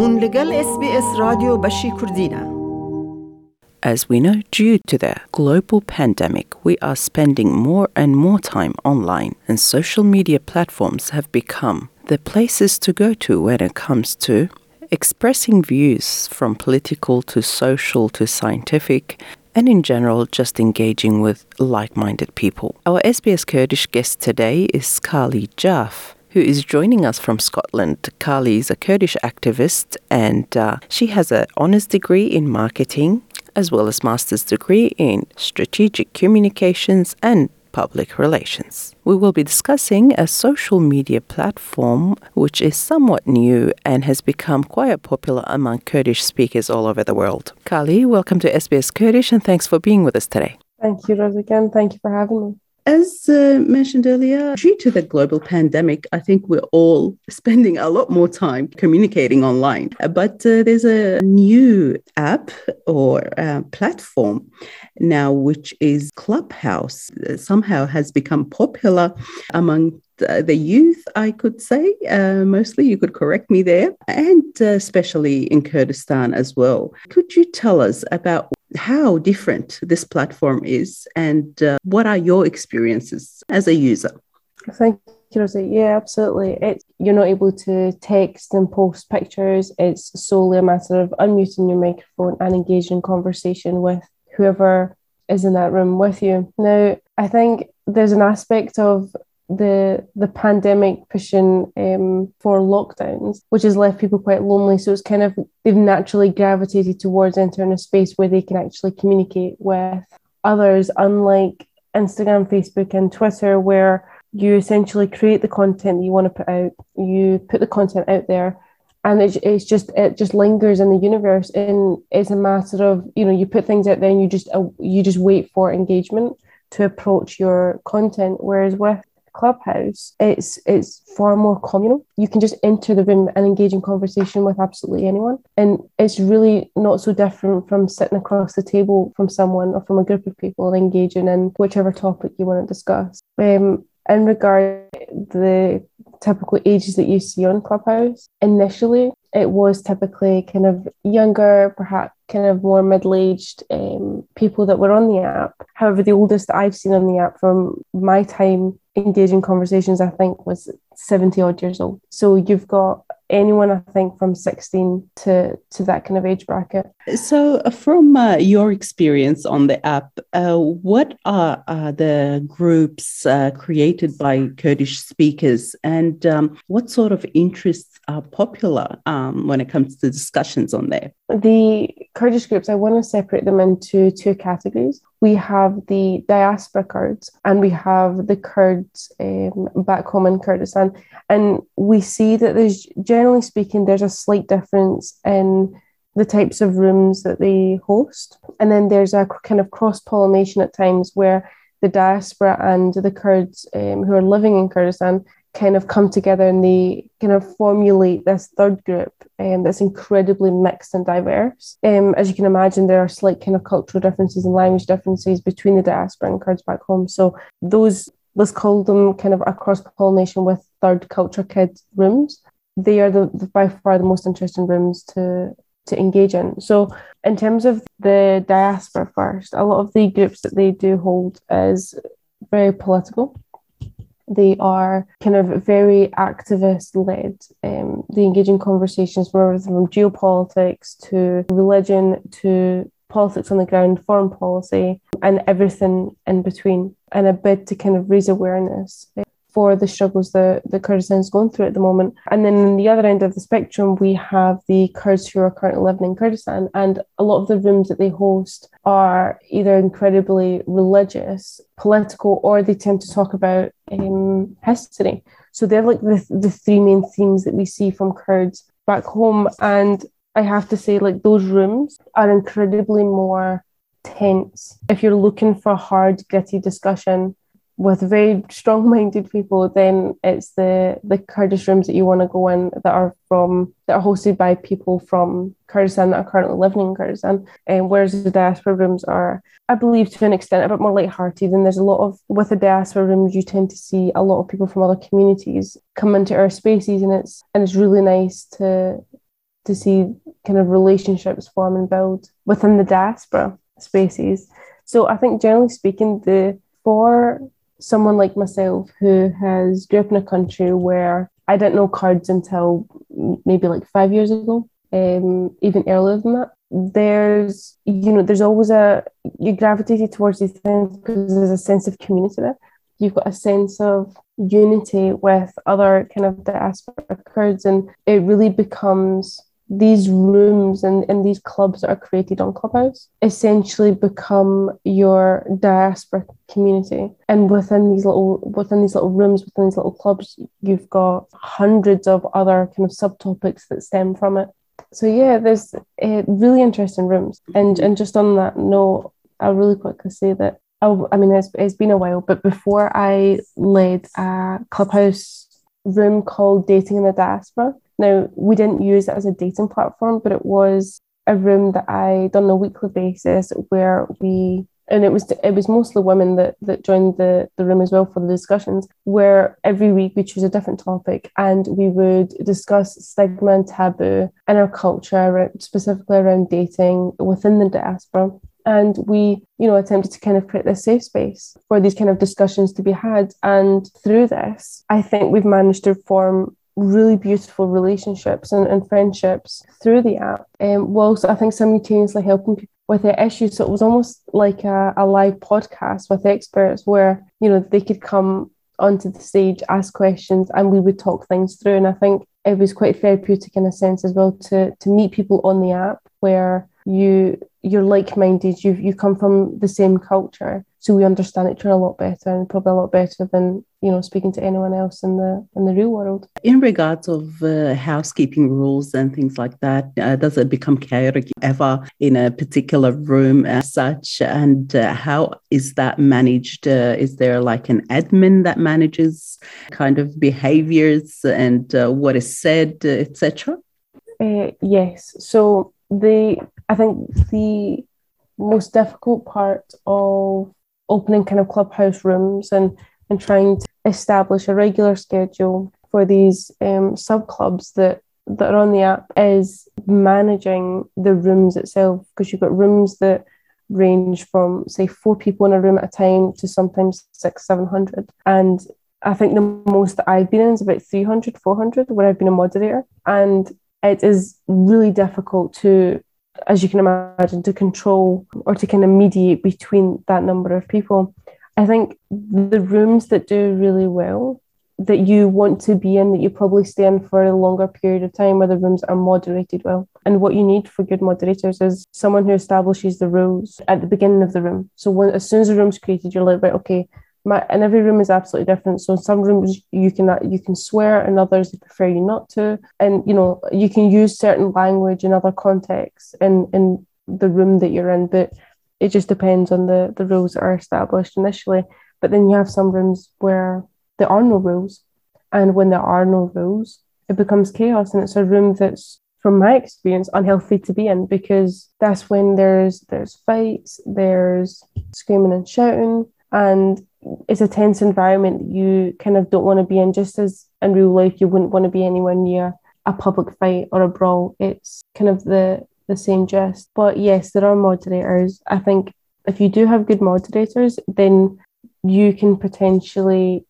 هون لگل اس بی اس رادیو بشی کردینه As we know, due to the global pandemic, we are spending more and more time online, and social media platforms have become the places to go to when it comes to expressing views from political to social to scientific, and in general, just engaging with like minded people. Our SBS Kurdish guest today is Kali Jaff, who is joining us from Scotland. Kali is a Kurdish activist and uh, she has an honours degree in marketing as well as master's degree in strategic communications and public relations. We will be discussing a social media platform which is somewhat new and has become quite popular among Kurdish speakers all over the world. Kali, welcome to SBS Kurdish and thanks for being with us today. Thank you, Rose, again. Thank you for having me. As uh, mentioned earlier, due to the global pandemic, I think we're all spending a lot more time communicating online. But uh, there's a new app or uh, platform now, which is Clubhouse. Somehow has become popular among the youth, I could say. Uh, mostly, you could correct me there, and uh, especially in Kurdistan as well. Could you tell us about how different this platform is and uh, what are your experiences as a user? Thank you, Rosie. Yeah, absolutely. It's, you're not able to text and post pictures. It's solely a matter of unmuting your microphone and engaging in conversation with whoever is in that room with you. Now, I think there's an aspect of the the pandemic pushing um, for lockdowns, which has left people quite lonely. So it's kind of they've naturally gravitated towards entering a space where they can actually communicate with others, unlike Instagram, Facebook, and Twitter, where you essentially create the content you want to put out. You put the content out there, and it, it's just it just lingers in the universe. And it's a matter of you know you put things out there and you just uh, you just wait for engagement to approach your content. Whereas with Clubhouse, it's it's far more communal. You can just enter the room and engage in conversation with absolutely anyone, and it's really not so different from sitting across the table from someone or from a group of people and engaging in whichever topic you want to discuss. Um, in regard the typical ages that you see on Clubhouse, initially it was typically kind of younger, perhaps kind of more middle aged um, people that were on the app. However, the oldest that I've seen on the app from my time engaging conversations, I think, was 70 odd years old. So you've got anyone, I think, from 16 to, to that kind of age bracket. So, uh, from uh, your experience on the app, uh, what are uh, the groups uh, created by Kurdish speakers and um, what sort of interests are popular um, when it comes to discussions on there? The Kurdish groups, I want to separate them into two categories. We have the diaspora Kurds and we have the Kurds um, back home in Kurdistan. And we see that there's, generally speaking, there's a slight difference in the types of rooms that they host. And then there's a kind of cross pollination at times where the diaspora and the Kurds um, who are living in Kurdistan kind of come together and they kind of formulate this third group um, that's incredibly mixed and diverse. Um, as you can imagine, there are slight kind of cultural differences and language differences between the diaspora and Kurds back home. So those, let's call them kind of a cross pollination with third culture kids rooms. They are the, the by far the most interesting rooms to to engage in. So in terms of the diaspora first, a lot of the groups that they do hold is very political they are kind of very activist led. Um, they engage in conversations from from geopolitics to religion to politics on the ground, foreign policy, and everything in between, in a bid to kind of raise awareness for the struggles that the Kurdistan is going through at the moment. And then on the other end of the spectrum, we have the Kurds who are currently living in Kurdistan. And a lot of the rooms that they host are either incredibly religious, political, or they tend to talk about um, history. So they're like the, the three main themes that we see from Kurds back home. And I have to say, like, those rooms are incredibly more tense. If you're looking for a hard, gritty discussion, with very strong-minded people, then it's the the Kurdish rooms that you want to go in that are from that are hosted by people from Kurdistan that are currently living in Kurdistan. And whereas the diaspora rooms are, I believe, to an extent, a bit more light-hearted. And there's a lot of with the diaspora rooms, you tend to see a lot of people from other communities come into our spaces, and it's and it's really nice to to see kind of relationships form and build within the diaspora spaces. So I think generally speaking, the for someone like myself who has grew up in a country where I didn't know Kurds until maybe like five years ago, um, even earlier than that. There's, you know, there's always a, you gravitated towards these things because there's a sense of community there. You've got a sense of unity with other kind of diaspora Kurds, and it really becomes these rooms and, and these clubs that are created on Clubhouse essentially become your diaspora community. And within these little within these little rooms, within these little clubs, you've got hundreds of other kind of subtopics that stem from it. So yeah, there's uh, really interesting rooms. And and just on that note, I'll really quickly say that oh, I mean it's, it's been a while, but before I led a clubhouse room called Dating in the Diaspora, now, we didn't use it as a dating platform, but it was a room that I done on a weekly basis where we and it was it was mostly women that that joined the the room as well for the discussions where every week we choose a different topic and we would discuss stigma and taboo in our culture specifically around dating within the diaspora. And we you know attempted to kind of create this safe space for these kind of discussions to be had. And through this i think we've managed to form really beautiful relationships and, and friendships through the app, um, whilst I think simultaneously helping people with their issues. So it was almost like a, a live podcast with experts where, you know, they could come onto the stage, ask questions, and we would talk things through. And I think it was quite therapeutic in a sense as well to to meet people on the app where you you're like-minded you you come from the same culture so we understand each other a lot better and probably a lot better than you know speaking to anyone else in the in the real world. In regards of uh, housekeeping rules and things like that uh, does it become chaotic ever in a particular room as such? And uh, how is that managed? Uh, is there like an admin that manages kind of behaviors and uh, what is said etc uh, yes. So the I think the most difficult part of opening kind of clubhouse rooms and and trying to establish a regular schedule for these um, sub clubs that that are on the app is managing the rooms itself because you've got rooms that range from say four people in a room at a time to sometimes six seven hundred and I think the most that I've been in is about 300 400 where I've been a moderator and it is really difficult to as you can imagine, to control or to kind of mediate between that number of people. I think the rooms that do really well, that you want to be in, that you probably stay in for a longer period of time, where the rooms are moderated well. And what you need for good moderators is someone who establishes the rules at the beginning of the room. So when, as soon as the room's created, you're like, right, okay, my, and every room is absolutely different. So some rooms you can uh, you can swear, and others they prefer you not to. And you know you can use certain language in other contexts in in the room that you're in, but it just depends on the the rules that are established initially. But then you have some rooms where there are no rules, and when there are no rules, it becomes chaos, and it's a room that's from my experience unhealthy to be in because that's when there's there's fights there's screaming and shouting and it's a tense environment that you kind of don't want to be in, just as in real life you wouldn't want to be anywhere near a public fight or a brawl. It's kind of the the same gist. But yes, there are moderators. I think if you do have good moderators, then you can potentially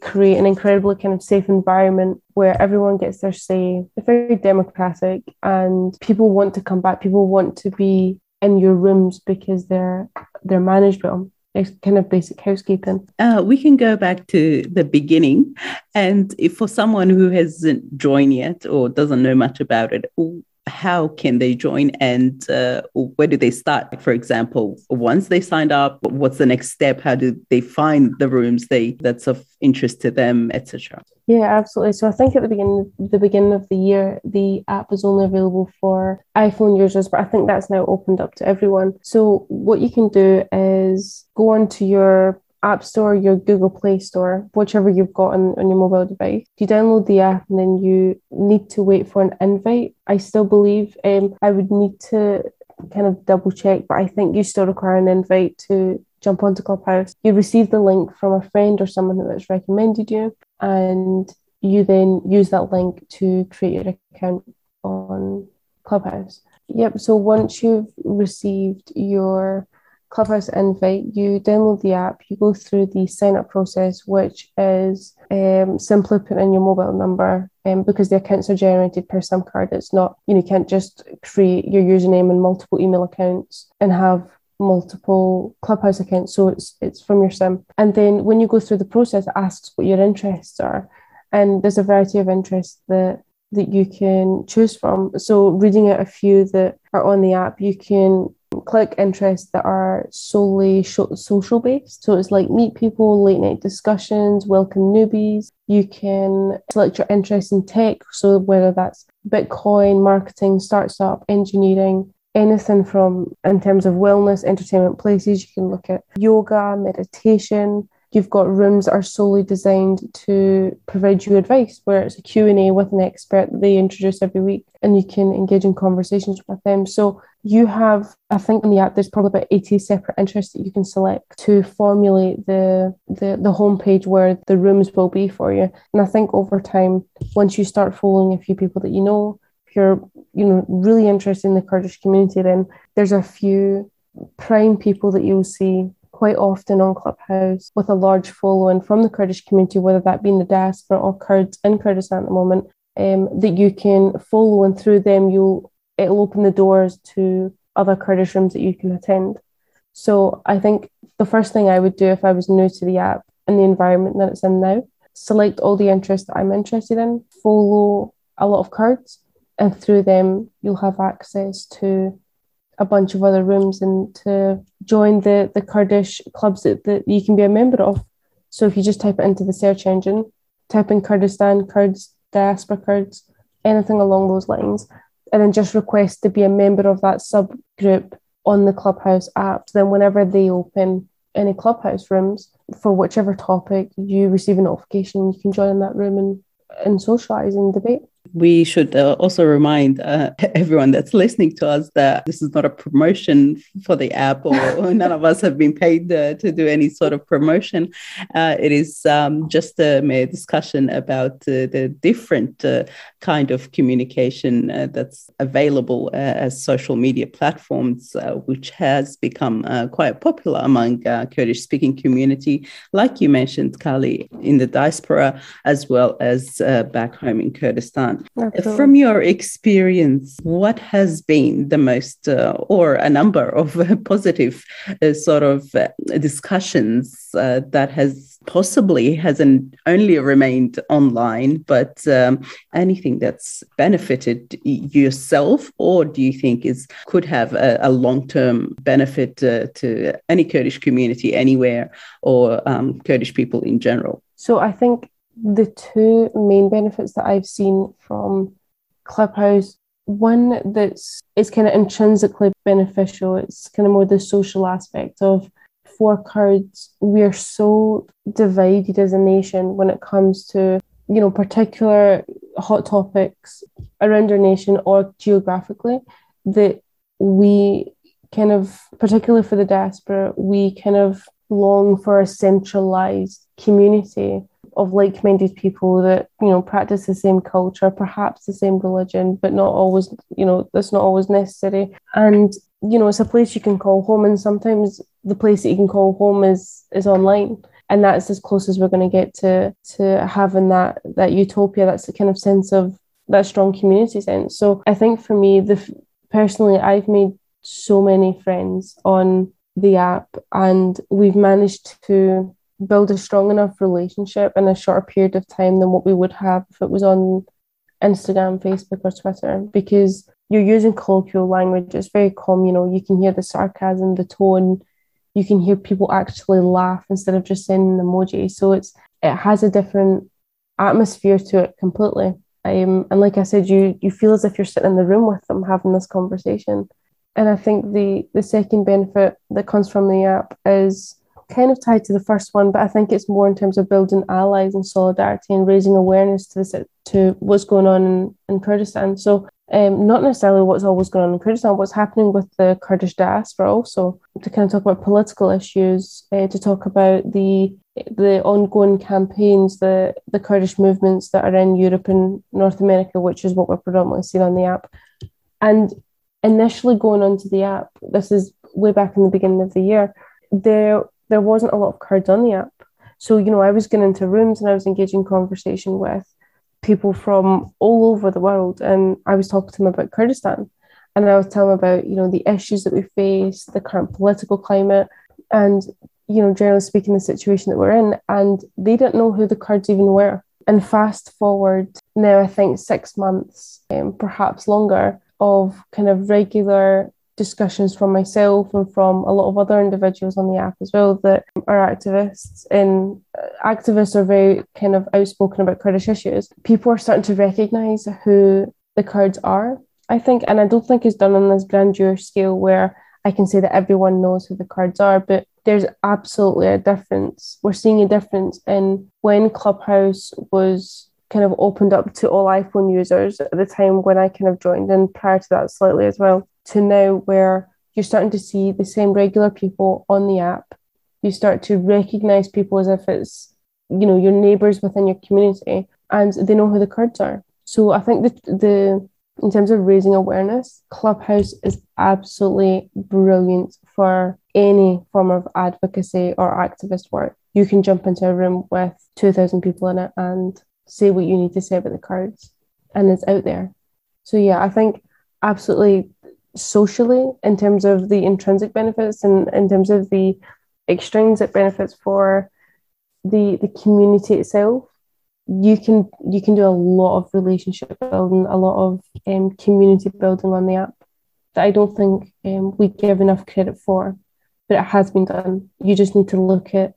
create an incredibly kind of safe environment where everyone gets their say. It's very democratic and people want to come back. People want to be in your rooms because they're they're managed well It's kind of basic housekeeping? Uh, we can go back to the beginning. And if for someone who hasn't joined yet or doesn't know much about it, how can they join and uh, where do they start? For example once they signed up what's the next step? How do they find the rooms they that's of interest to them etc yeah absolutely. So i think at the beginning the beginning of the year the app was only available for iphone users but i think that's now opened up to everyone. So what you can do is go onto your App Store, your Google Play Store, whichever you've got on, on your mobile device. You download the app and then you need to wait for an invite. I still believe um, I would need to kind of double check, but I think you still require an invite to jump onto Clubhouse. You receive the link from a friend or someone that's recommended you, and you then use that link to create your account on Clubhouse. Yep. So once you've received your Clubhouse invite, you download the app, you go through the sign up process, which is um, simply put in your mobile number um, because the accounts are generated per SIM card. It's not, you know, you can't just create your username and multiple email accounts and have multiple clubhouse accounts. So it's it's from your sim. And then when you go through the process it asks what your interests are. And there's a variety of interests that that you can choose from. So reading out a few that are on the app you can click interests that are solely social based. So it's like meet people, late night discussions, welcome newbies. You can select your interest in tech. So whether that's Bitcoin, marketing, startup, engineering, anything from in terms of wellness, entertainment places. You can look at yoga, meditation, You've got rooms that are solely designed to provide you advice, where it's a Q&A with an expert that they introduce every week and you can engage in conversations with them. So you have, I think in the app, there's probably about 80 separate interests that you can select to formulate the, the, the homepage where the rooms will be for you. And I think over time, once you start following a few people that you know, if you're, you know, really interested in the Kurdish community, then there's a few prime people that you'll see quite often on Clubhouse with a large following from the Kurdish community, whether that be in the diaspora or Kurds in Kurdistan at the moment, um, that you can follow, and through them, you'll it'll open the doors to other Kurdish rooms that you can attend. So I think the first thing I would do if I was new to the app and the environment that it's in now, select all the interests that I'm interested in, follow a lot of Kurds, and through them you'll have access to a bunch of other rooms and to join the the Kurdish clubs that, that you can be a member of. So if you just type it into the search engine, type in Kurdistan, Kurds, diaspora Kurds, anything along those lines, and then just request to be a member of that subgroup on the Clubhouse app. So then whenever they open any Clubhouse rooms for whichever topic, you receive a notification. You can join in that room and, and socialize and debate we should uh, also remind uh, everyone that's listening to us that this is not a promotion for the app, or, none of us have been paid uh, to do any sort of promotion. Uh, it is um, just a mere discussion about uh, the different uh, kind of communication that's available as social media platforms, which has become quite popular among Kurdish-speaking community, like you mentioned, Kali, in the diaspora as well as back home in Kurdistan. Absolutely. From your experience, what has been the most, uh, or a number of uh, positive uh, sort of uh, discussions uh, that has possibly hasn't only remained online, but um, anything that's benefited yourself, or do you think is could have a, a long term benefit uh, to any Kurdish community anywhere or um, Kurdish people in general? So I think the two main benefits that I've seen from Clubhouse one that's it's kind of intrinsically beneficial it's kind of more the social aspect of for Kurds we're so divided as a nation when it comes to you know particular hot topics around our nation or geographically that we kind of particularly for the diaspora we kind of long for a centralized community of like-minded people that you know practice the same culture perhaps the same religion but not always you know that's not always necessary. And you know it's a place you can call home and sometimes the place that you can call home is is online. And that's as close as we're going to get to to having that that utopia that's the kind of sense of that strong community sense. So i think for me the personally i've made so many friends on the app and we've managed to build a strong enough relationship in a shorter period of time than what we would have if it was on Instagram, Facebook, or Twitter because you're using colloquial language. It's very calm, you know, you can hear the sarcasm, the tone, you can hear people actually laugh instead of just sending an emoji. So it's it has a different atmosphere to it completely. Um, and like I said, you you feel as if you're sitting in the room with them having this conversation. And I think the the second benefit that comes from the app is kind of tied to the first one, but I think it's more in terms of building allies and solidarity and raising awareness to this, to what's going on in, in Kurdistan. So um, not necessarily what's always going on in Kurdistan, what's happening with the Kurdish diaspora also, to kind of talk about political issues, uh, to talk about the the ongoing campaigns, the the Kurdish movements that are in Europe and North America, which is what we're predominantly seeing on the app, And initially going onto the app, this is way back in the beginning of the year, there there wasn't a lot of kurds on the app. So, you know, I was getting into rooms and I was engaging conversation with people from all over the world. And I was talking to them about Kurdistan. And I was telling them about, you know, the issues that we face, the current political climate, and, you know, generally speaking, the situation that we're in. And they didn't know who the Kurds even were. And fast forward now, I think six months, um, perhaps longer, of kind of regular discussions from myself and from a lot of other individuals on the app as well that are activists and uh, activists are very kind of outspoken about Kurdish issues. People are starting to recognise who the Kurds are, I think, and I don't think it's done on this grandeur scale where I can say that everyone knows who the Kurds are, but there's absolutely a difference. We're seeing a difference in when Clubhouse was kind of opened up to all iPhone users at the time when I kind of joined, and prior to that, slightly as well, to now where you're starting to see the same regular people on the app. You start to recognize people as if it's, you know, your neighbors within your community and they know who the Kurds are. So I think that the in terms of raising awareness, Clubhouse is absolutely brilliant for any form of advocacy or activist work. You can jump into a room with 2,000 people in it and say what you need to say about the Kurds, and it's out there. So, yeah, I think absolutely socially, in terms of the intrinsic benefits and in terms of the extrinsic benefits for the, the community itself, you can you can do a lot of relationship building, a lot of um, community building on the app that I don't think um, we give enough credit for, but it has been done. You just need to look at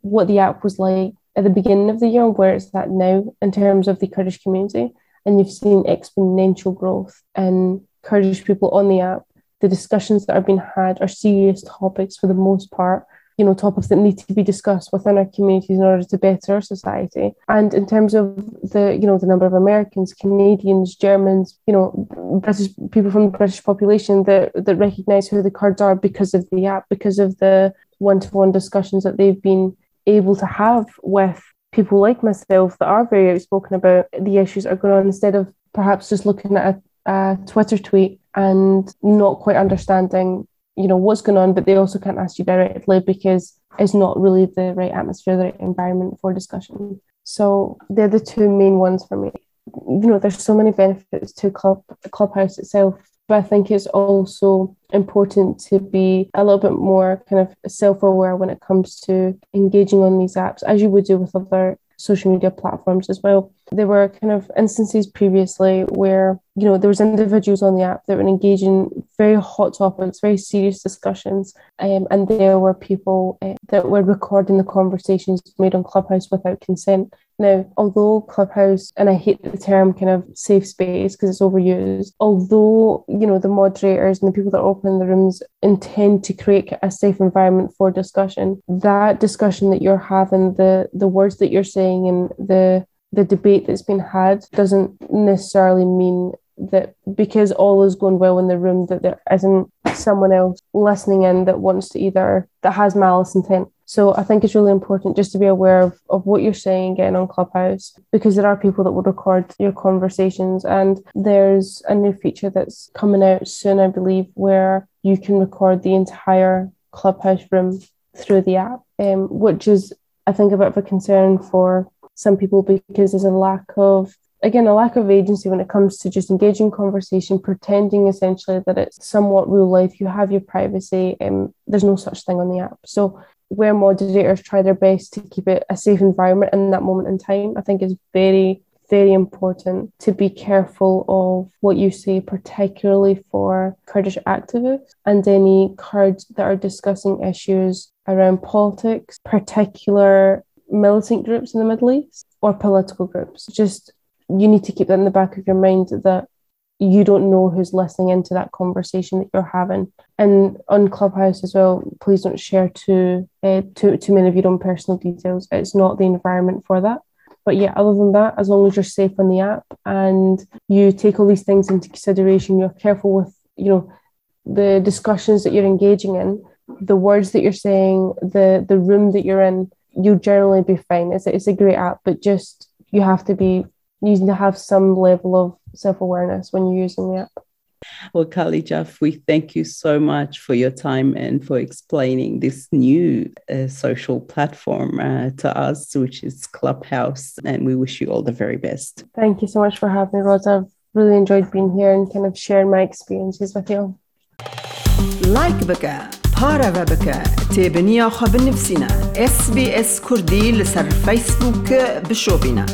what the app was like at the beginning of the year and where it's at now in terms of the Kurdish community, and you've seen exponential growth in Kurdish people on the app. The discussions that are being had are serious topics for the most part you know topics that need to be discussed within our communities in order to better our society and in terms of the you know the number of americans canadians germans you know british people from the british population that that recognize who the kurds are because of the app because of the one-to-one discussions that they've been able to have with people like myself that are very outspoken about the issues that are going on instead of perhaps just looking at a, a twitter tweet and not quite understanding you know what's going on but they also can't ask you directly because it's not really the right atmosphere the right environment for discussion. So they're the two main ones for me. You know there's so many benefits to club clubhouse itself but i think it's also important to be a little bit more kind of self-aware when it comes to engaging on these apps as you would do with other social media platforms as well. There were kind of instances previously where, you know, there was individuals on the app that were engaging very hot topics, very serious discussions, um, and there were people uh, that were recording the conversations made on Clubhouse without consent. Now, although Clubhouse, and I hate the term kind of safe space because it's overused, although, you know, the moderators and the people that are open the rooms intend to create a safe environment for discussion, that discussion that you're having, the the words that you're saying and the the debate that's been had doesn't necessarily mean that because all is going well in the room that there isn't someone else listening in that wants to either that has malice intent so I think it's really important just to be aware of, of what you're saying getting on Clubhouse because there are people that will record your conversations and there's a new feature that's coming out soon, I believe, where you can record the entire Clubhouse room through the app, um, which is I think a bit of a concern for some people because there's a lack of again a lack of agency when it comes to just engaging conversation pretending essentially that it's somewhat real life you have your privacy and um, there's no such thing on the app. So where moderators try their best to keep it a safe environment in that moment in time, I think is very, very important to be careful of what you say, particularly for Kurdish activists and any Kurds that are discussing issues around politics, particular militant groups in the Middle East or political groups. Just you need to keep that in the back of your mind that you don't know who's listening into that conversation that you're having. And on Clubhouse as well, please don't share too uh, too too many of your own personal details. It's not the environment for that. But yeah, other than that, as long as you're safe on the app and you take all these things into consideration, you're careful with you know the discussions that you're engaging in, the words that you're saying, the the room that you're in, you'll generally be fine. It's it's a great app, but just you have to be you need to have some level of self awareness when you're using the app. Well, Kali Jaff, we thank you so much for your time and for explaining this new uh, social platform uh, to us, which is Clubhouse. And we wish you all the very best. Thank you so much for having me, Rosa. I've really enjoyed being here and kind of sharing my experiences with you. لایک بکە پارەوە بکە تێبنییا خە بنفسینە SسBS کوردی لەسەر فیسبووک بشۆبینە.